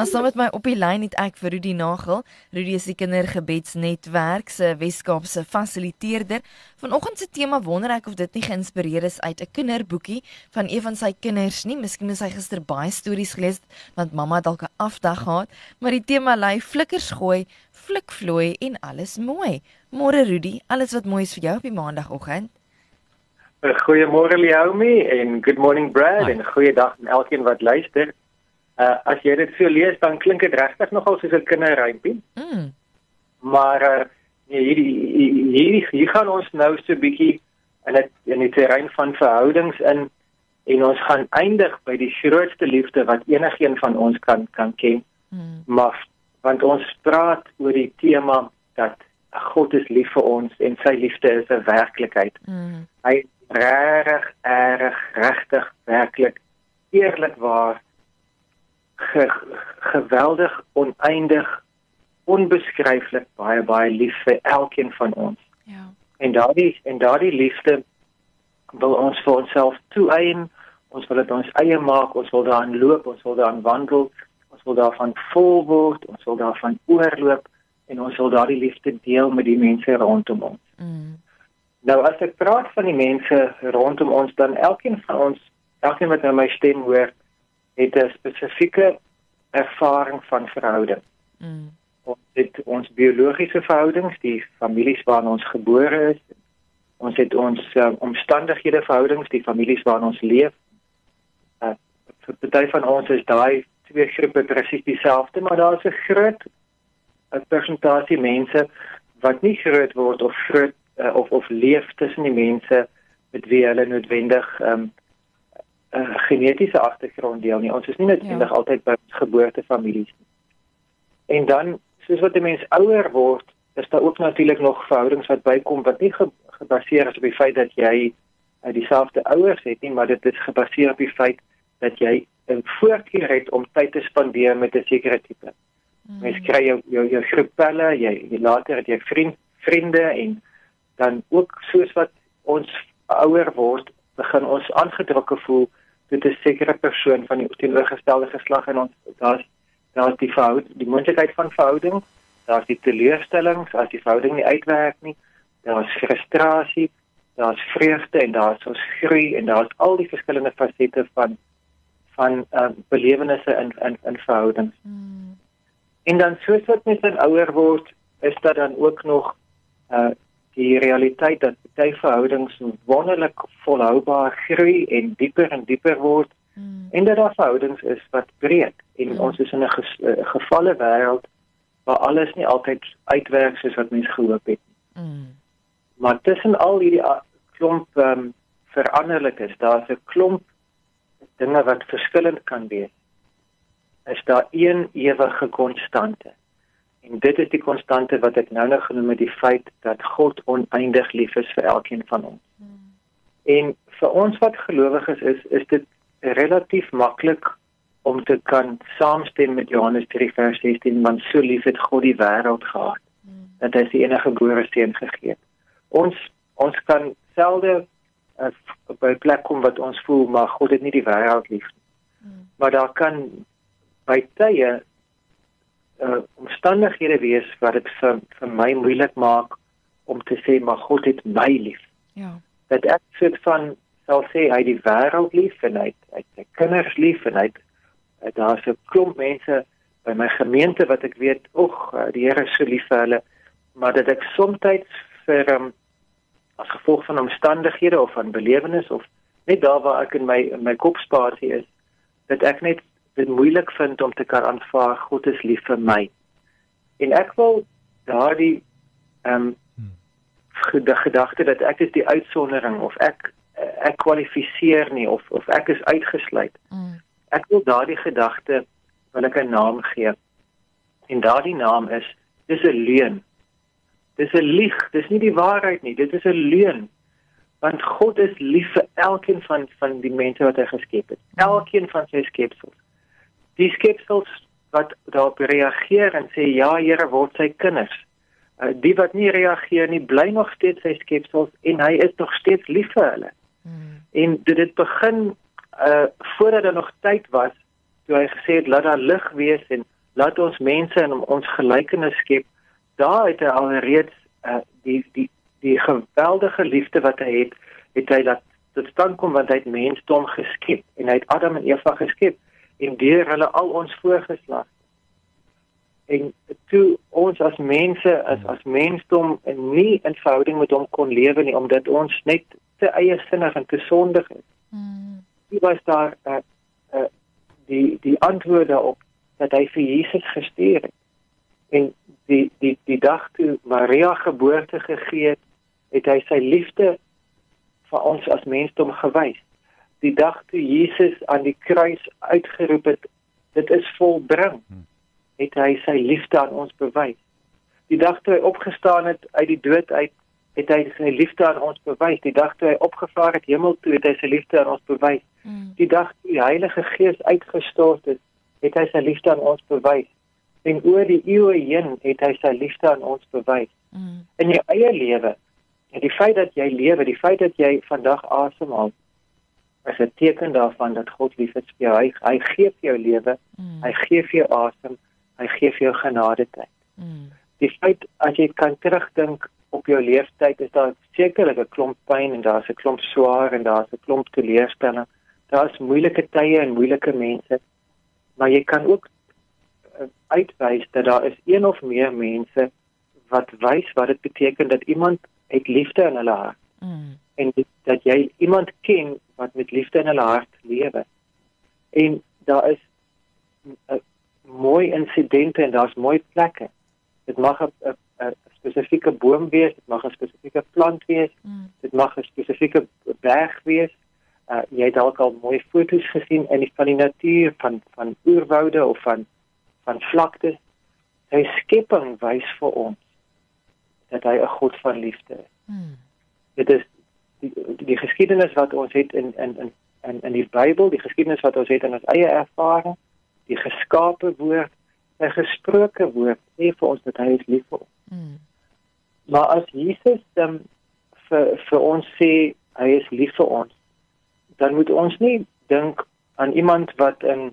Maar saam met my op die lyn het ek vir Rudy Nagel, Rudy is die kindergebedsnetwerk se Weskaapse fasiliteerder. Vanoggend se tema wonder ek of dit nie geïnspireer is uit 'n kinderboekie van een van sy kinders nie. Miskien het hy gister baie stories gelees want mamma dalk 'n afdag gehad, maar die tema lui flikkers gooi, flikvloei en alles mooi. Môre Rudy, alles wat mooi is vir jou op die maandagooggend. Goeiemôre Leomi en good morning Brad Hi. en goeiedag aan elkeen wat luister. Uh as jy dit so lees dan klink dit regtig nogal soos 'n kinderrympie. Mm. Maar uh nee, hierdie hierdie hier gaan ons nou so 'n bietjie in dit in die terrein van verhoudings in en ons gaan eindig by die grootste liefde wat enigiemand van ons kan kan ken. Mm. Maar want ons praat oor die tema dat God is lief vir ons en sy liefde is 'n werklikheid. Mm. Hy reg, reg, regtig, werklik, eerlik waar ge, geweldig oneindig onbeskryflik baie baie lief vir elkeen van ons. Ja. En daardie en daardie liefde wil ons vir onsself toeëien. Ons wil dit ons eie maak, ons wil daarin loop, ons wil daarin wandel, ons wil daarvan vol word, ons wil daarvan oorloop en ons wil daardie liefde deel met die mense rondom ons. Mm. Nou as ek praat van die mense rondom ons dan elkeen van ons, elkeen wat nou my stem hoor, het 'n spesifieke ervaring van verhouding. Mm. Ons het ons biologiese verhoudings, die families waarin ons gebore is. Ons het ons uh, omstandighede verhoudings, die families waarin ons leef. Uh, vir party van ons is daai twee groepe presies dieselfde, maar daar is 'n groot 'n persentasie mense wat nie groot word of groot uh, of of leef tussen die mense met wie hulle noodwendig um, uh, genetiese agtergrond deel nie. Ons is nie noodwendig ja. altyd by geboortefamilies nie. En dan soos wat 'n mens ouer word, is daar ook natuurlik nog verhoudings wat bykom wat nie ge gebaseer is op die feit dat jy uh, dieselfde ouers het nie, maar dit is gebaseer op die feit dat jy 'n voorkeur het om tyd te spandeer met 'n sekere tipe. Mm. Mens kry jou jou, jou groep pelle, jy, jy later het jy vriend vriende en dan ook soos wat ons ouer word, begin ons aangedrukke voel dit is sekere persoon van die teenoorgestelde geslag en ons daar's daar's die fout die moontlikheid van verhouding daar's die teleurstellings as die verhouding nie uitwerk nie daar's frustrasie daar's vreugde en daar's ons groei en daar's al die verskillende fasette van van uh, belewennisse in in in verhoudings hmm. en dan soos wat mens dan ouer word is daar dan ook nog uh, die realiteit dat baie verhoudings wonderlik volhoubaar groei en dieper en dieper word mm. en dat daar verhoudings is wat breek en mm. ons is in 'n ges, uh, gevalle wêreld waar alles nie altyd uitwerk soos wat mense gehoop het nie. Mm. Maar tussen al hierdie klomp um, veranderlikes, daar's 'n klomp dinge wat verskillend kan wees. Is daar een ewige konstante? En dit is die konstante wat ek nou nog genoem het die feit dat God oneindig lief is vir elkeen van ons. Hmm. En vir ons wat gelowiges is, is dit relatief maklik om te kan saamstem met Johannes 3:16 want so lief het God die wêreld gehad hmm. dat hy sy enige gebore seun gegee het. Ons ons kan selde uh, op 'n plek kom wat ons voel maar God het nie die wêreld lief nie. Hmm. Maar daar kan by tye uh, omstandighede wees wat dit vir vir my moeilik maak om te sê maar God het my lief. Ja. Dat ek soort van sal sê hy die wêreld lief en hy hy sy kinders lief en hy daar's 'n klomp mense by my gemeente wat ek weet oeg die Here is so lief vir hulle maar dat ek soms vir um, as gevolg van omstandighede of van belewenis of net daar waar ek in my in my kop spasie is dat ek net dit moeilik vind om te kan aanvaar God is lief vir my. En ek wil daardie ehm um, die gedagte dat ek is die uitsondering of ek ek kwalifiseer nie of of ek is uitgesluit. Mm. Ek wil daardie gedagte wil ek 'n naam gee. En daardie naam is dis 'n leuen. Dis 'n lieg, dis nie die waarheid nie, dit is 'n leuen. Want God is lief vir elkeen van van die mense wat hy geskep het. Elkeen van sy skepsels die skepsels wat daarop reageer en sê ja Here word sy kinders. Uh, die wat nie reageer nie bly nog steeds sy skepsels en hy is nog steeds lief vir hulle. Hmm. En dit het begin uh voordat daar nog tyd was toe hy gesê het laat daar lig wees en laat ons mense in ons gelykenis skep. Daar het hy alreeds uh die die die geweldige liefde wat hy het, het hy laat tot stand kom want hy het mensdom geskep en hy het Adam en Eva geskep en deur hulle al ons voorgeslag. En toe ons as mense as as mensdom nie in verhouding met hom kon lewe nie omdat ons net te eie sinnig en te sondig is. Mm. Wie was daar uh, uh, die die antwoord daarop dat hy vir Jesus gestuur het. En die die die dag toe Maria geboorte gegee het, het hy sy liefde vir ons as mensdom gewys die dag toe Jesus aan die kruis uitgeroep het dit is volbring hmm. het hy sy liefde aan ons bewys die dag toe hy opgestaan het uit die dood uit het hy sy liefde aan ons bewys die dag toe hy opgevaar het hemel toe het hy sy liefde aan ons bewys hmm. die dag toe die Heilige Gees uitgestort het het hy sy liefde aan ons bewys en oor die eeue heen het hy sy liefde aan ons bewys hmm. in jou eie lewe en die feit dat jy lewe die feit dat jy vandag asemhaal is 'n teken daarvan dat God lief is vir jou. Hy, hy gee vir jou lewe. Mm. Hy gee vir jou asem. Hy gee vir jou genade tyd. Mm. Die feit as jy kan terugdink op jou lewenstyd is daar sekerlik 'n klomp pyn en daar's 'n klomp swaar en daar's 'n klomp teleurstelling. Daar's moeilike tye en moeilike mense. Maar jy kan ook uh, uitwys dat daar is een of meer mense wat wys wat dit beteken dat iemand het liefde in hulle hart. Mm en dit, dat jy iemand ken wat met liefde in hulle hart lewe. En daar is uh, mooi insidente en daar's mooi plekke. Dit mag 'n 'n spesifieke boom wees, dit mag 'n spesifieke plant wees, mm. dit mag 'n spesifieke berg wees. Uh, jy het dalk al mooi foto's gesien in die van die natuur van van oerwoude of van van vlaktes. Sy skepping wys vir ons dat hy 'n God van liefde is. Mm. Dit is die die geskiedenis wat ons het in in in in in die Bybel, die geskiedenis wat ons het in ons eie ervaring, die geskape woord, sy gesproke woord, sê vir ons dat hy is lief vir ons. Mm. Maar as Jesus dan vir vir ons sê hy is lief vir ons, dan moet ons nie dink aan iemand wat in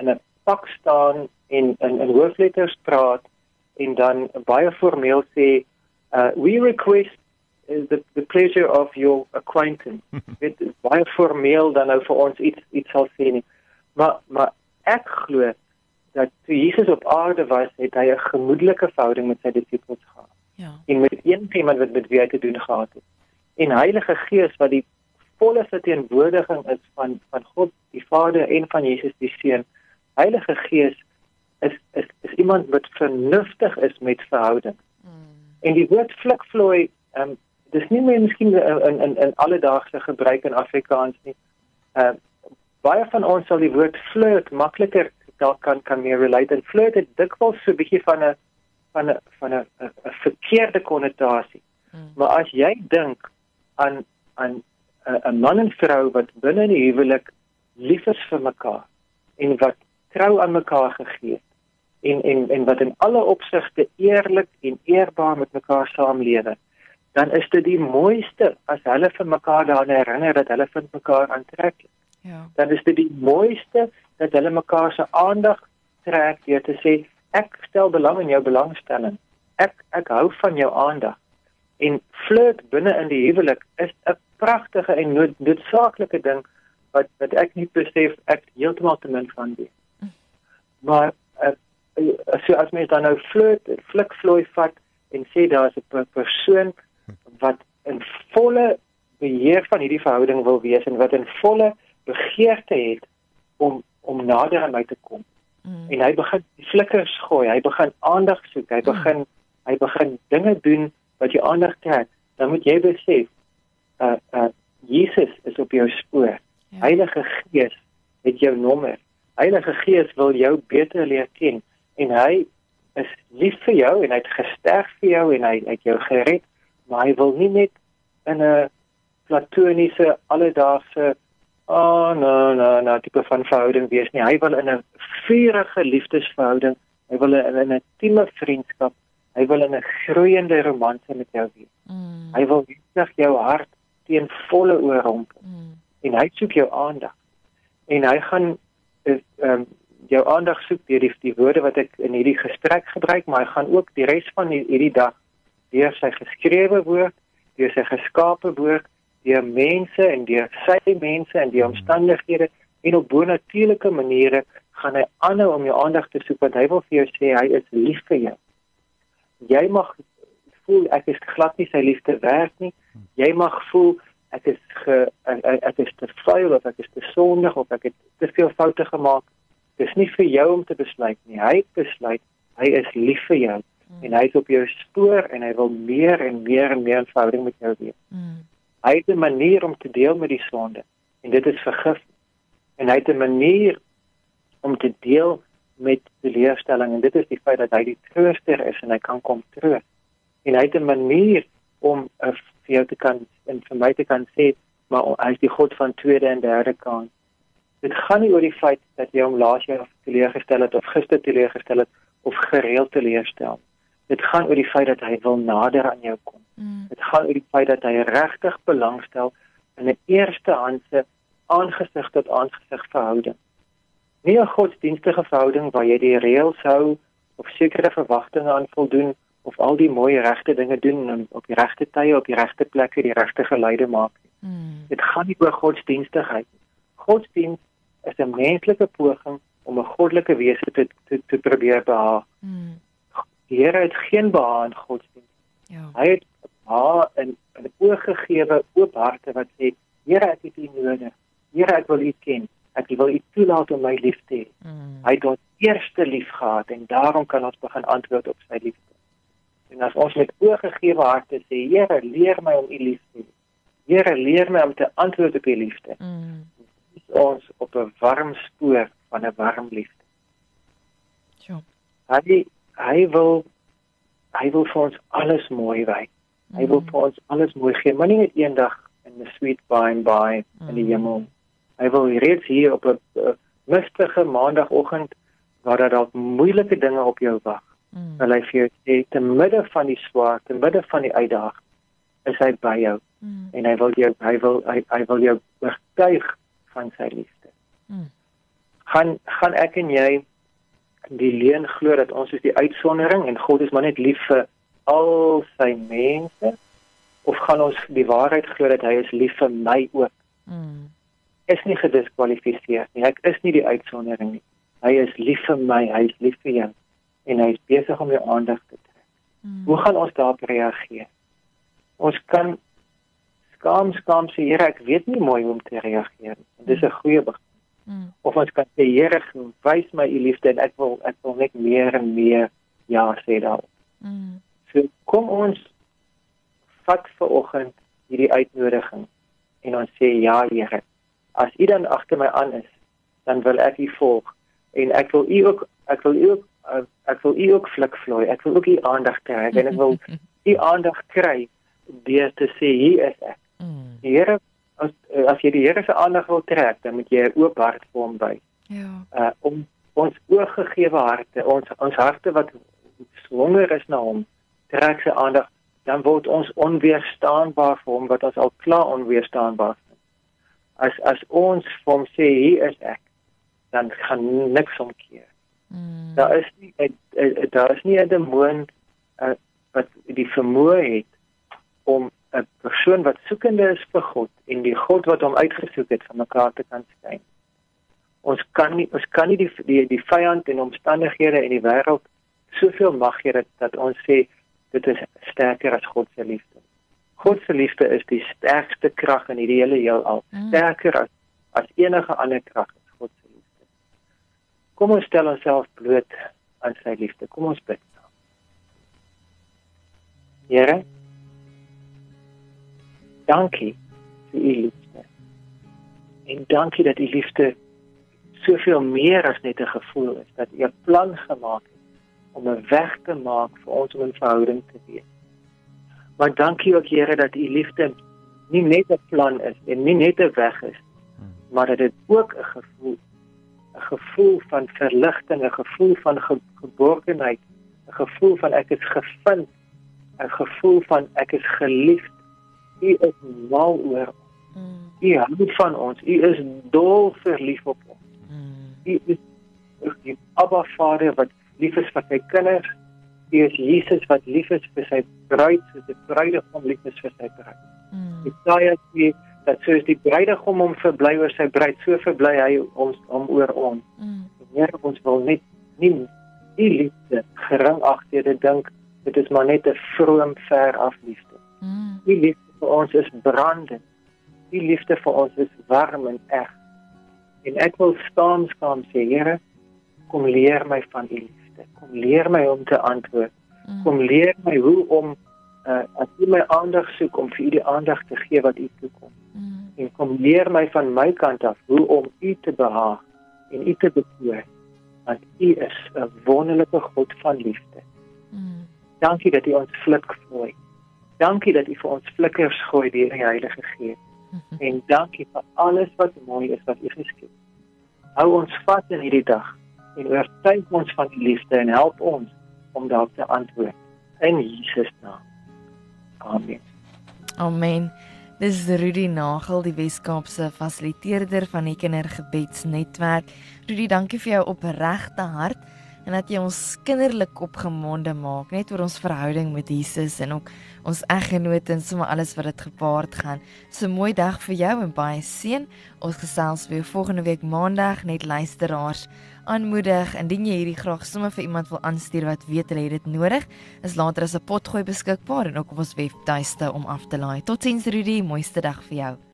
in 'n pak staan en in in hoofletters praat en dan baie formeel sê uh, we request is the the pleasure of your acquaintance. Dit is baie formeel dan nou vir ons iets iets sal sê nie. Maar maar ek glo dat toe Jesus op aarde was, het hy 'n gemoedelike verhouding met sy disippels gehad. Ja. En met een iemand wat met wie hy te doen gehad het. En Heilige Gees wat die volle verteenwoordiging is van van God die Vader en van Jesus die Seun. Heilige Gees is is is iemand wat vernuftig is met verhouding. Mm. En die woord flikvloei ehm um, dis nie meer miskien in in in alledaagse gebruik in Afrikaans nie. Uh baie van ons sal die woord flirt makliker dalk kan kan meer relate en flirt het dikwels so 'n bietjie van 'n van 'n van 'n 'n verkeerde konnotasie. Hmm. Maar as jy dink aan aan 'n man en vrou wat binne in die huwelik lief is vir mekaar en wat trou aan mekaar gegee het en en en wat in alle opsigte eerlik en eerbaar met mekaar saamlewe dan is dit die mooiste as hulle vir mekaar daaraan herinner dat hulle vind mekaar aantreklik. Ja. Dan is dit die mooiste dat hulle mekaar se aandag trek deur te sê ek stel belang in jou belangstelling. Ek ek hou van jou aandag. En flirt binne in die huwelik is 'n pragtige en nood, noodsaaklike ding wat wat ek nie besef ek heeltemal te min van weet. Hm. Maar as jy as mens dan nou flirt, flik vloei vat en sê daar's 'n persoon wat in volle beheer van hierdie verhouding wil wees en wat in volle begeerte het om om nader aan my te kom. Mm. En hy begin flikkers gooi, hy begin aandag soek, hy mm. begin mm. hy begin dinge doen wat jy aandag trek. Dan moet jy besef uh uh Jesus is op jou spoor. Ja. Heilige Gees het jou nommer. Heilige Gees wil jou beter leer ken en hy is lief vir jou en hy het gesterf vir jou en hy het jou gered maar hy wil nie net in 'n platoniese alledaagse oh no no no tipe van verhouding wees nie. Hy wil in 'n vurige liefdesverhouding, hy wil in 'n intieme vriendskap, hy wil in 'n groeiende romanse met jou wees. Mm. Hy wil net jou hart teen volle oorromp. Mm. En hy soek jou aandag. En hy gaan ehm um, jou aandag soek deur die, die woorde wat ek in hierdie gesprek gebruik, maar hy gaan ook die res van hierdie dag deur sy geskrewe woord, deur sy geskape woord, deur mense en deur sy mense en die omstandighede en op bonatuurlike maniere gaan hy aanhou om jou aandag te soek want hy wil vir jou sê hy is lief vir jou. Jy mag voel ek is glad nie sy liefde werd nie. Jy mag voel ek is ge, ek, ek is te vuil of ek is te sondig of ek het te veel foute gemaak. Dis nie vir jou om te besluit nie. Hy besluit hy is lief vir jou mm. en hy is op jou spoor en hy wil meer en meer en meer verhouding met jou hê. Mm. Hy het 'n manier om te deel met die sonde en dit is vergif. En hy het 'n manier om te deel met die leerstelling en dit is die feit dat hy die trooster is en hy kan kom troos. En hy het 'n manier om uh, vir jou te kan en vir my te kan sê maar hy is die God van tweede en derde kans. Dit gaan nie oor die feit dat jy hom laas jaar teleurgestel het of gister teleurgestel het of gereeld teleurstel. Dit gaan oor die feit dat hy wil nader aan jou kom. Mm. Dit gaan oor die feit dat hy regtig belangstel in 'n eerstehandse aangesig tot aangesig verhouding. Nie 'n godsdienstige verhouding waar jy die reëls hou of sekere verwagtinge aan voldoen of al die mooi regte dinge doen en op die regte tye op die regte plekke die regte geleide maak. Mm. Dit gaan nie oor godsdienstigheid nie. Godsdienst is 'n menslike poging om 'n goddelike wese te te, te probeer behaag. Mm. Die Here het geen behaag in godsdienst. Ja. Hy het behaag in 'n oorgegewe oop harte wat sê, Here, ek het U nodig. Here, ek wil U ken. Ek wil U toelaat om my lief te hê. Mm. Hy het ons eerste lief gehad en daarom kan ons begin antwoord op sy liefde. En as ons met oorgegewe harte sê, Here, leer my om U lief te hê. Here, leer my om te antwoord op U liefde. Mm ons op 'n warm spoor van 'n warm liefde. Ja. Hy hy wil hy wil vir ons alles mooi wy. Hy mm. wil vir ons alles mooi gee, maar nie net eendag in 'n sweet by and by mm. in die mm. hemel. Hy wil reeds hier op 'n mistige maandagooggend waar daar dalk moeilike dinge op jou wag. Mm. Wil hy vir jou sê te midde van die swaar, te midde van die uitdaging is hy by jou. Mm. En hy wil jou hy wil hy, hy wil jou oortuig van sy liefde. Hmm. Gaan gaan ek en jy die leen glo dat ons is die uitsondering en God is maar net lief vir al sy mense of gaan ons die waarheid glo dat hy is lief vir my ook? Hmm. Is nie gediskwalifiseer nie. Ek is nie die uitsondering nie. Hy is lief vir my, hy is lief vir jou en hy is besig om jou aandag te trek. Hmm. Hoe gaan ons daarop reageer? Ons kan skaam skaam sê Here ek weet nie mooi hoe om te reageer nie. Dis 'n goeie begin. Mm. Of ons kan sê Here wys my u liefde en ek wil ek wil net meer en meer ja sê daarop. Mm. So kom ons vat vir oggend hierdie uitnodiging en ons sê ja Here. As u dan agter my aan is, dan wil ek u volg en ek wil u ook ek wil u ook ek wil u ook flikvloei. Ek wil ook u aandag kry en ek wil u aandag kry deur te sê hier is ek. Mm. Here as as jy die Here se aandag wil trek, dan moet jy 'n oop hart vir hom by. Ja. Uh om ons oorgegewe harte, ons ons harte wat swanger is na hom, trek sy aandag, dan word ons onweerstaanbaar vir hom wat ons al klaar onweerstaanbaar is. As as ons vir hom sê hier is ek, dan gaan niks omkeer. Mm. Daar is nie daar is nie 'n demoon uh, wat die vermoë het om 'n persoon wat soekende is vir God en die God wat hom uitgesoek het van mekaar te kan skyn. Ons kan nie ons kan nie die die die vyand en omstandighede in die wêreld soveel mag gee dat, dat ons sê dit is sterker as God se liefde. God se liefde is die sterkste krag in hierdie hele heelal, mm. sterker as as enige ander krag is God se liefde. Kom ons stel onsself bloot aan sy liefde. Kom ons bid. Here, dankie vir u liefde. En dankie dat u liefde soveel meer as net 'n gevoel is, dat u 'n plan gemaak het om 'n weg te maak vir ons om 'n verhouding te wees. Maar dankie ook Here dat u liefde nie net 'n plan is en nie net 'n weg is, maar dit het ook 'n gevoel 'n gevoel van verligting, 'n gevoel van ge geborgenheid, 'n gevoel van ek is gevind, 'n gevoel van ek is geliefd. U is mal oor ons. U hou van ons. U is dol verlief op ons. U is die Abba Vader wat lief is vir sy kinders. U is Jesus wat lief is vir sy bruid, soos die bruidegom lief is vir sy bruid. Jesaja sê dat soos die bruidegom hom verbly oor sy bruid, so verbly hy ons om oor ons. Mm. Heer, ons wil net nie die liefde gering agter dit dink dit is maar net 'n vroom ver af liefde. Mm. Die liefde vir ons is brandend. Die liefde vir ons is warm en eg. En ek wil staan staan sê, Here, kom leer my van u liefde. Kom leer my om te antwoord. Mm. Kom leer my hoe om uh, as u my aandag soek om vir u die aandag te gee wat u toekom. Mm. En kom leer my van my kant af hoe om u te behaag en u te bekoor. Want u is 'n wonderlike God van liefde. Mm. Dankie dat u ons flik gooi. Dankie dat u vir ons flikkers gooi deur die Heilige Gees. -hmm. En dankie vir alles wat mooi is wat u geskep. Hou ons vas in hierdie dag en oortuig ons van die liefde en help ons om daarop te antwoord in Jesus naam. Amen. Amen. Dis Rudy Nagel, die Weskaapse fasiliteerder van die Kindergebedsnetwerk. Rudy, dankie vir jou opregte hart en dat jy ons kinderlik opgemonde maak net oor ons verhouding met Jesus en ook ons eggenoot en sommer alles wat dit gepaard gaan. So mooi dag vir jou en baie seën. Ons gesels weer volgende week maandag net luisteraars aanmoedig indien jy hierdie graag sommer vir iemand wil aanstuur wat weet hulle het dit nodig, is later as 'n potgooi beskikbaar en ook op ons webtuiste om af te laai. Totsiens Rudy, mooiste dag vir jou.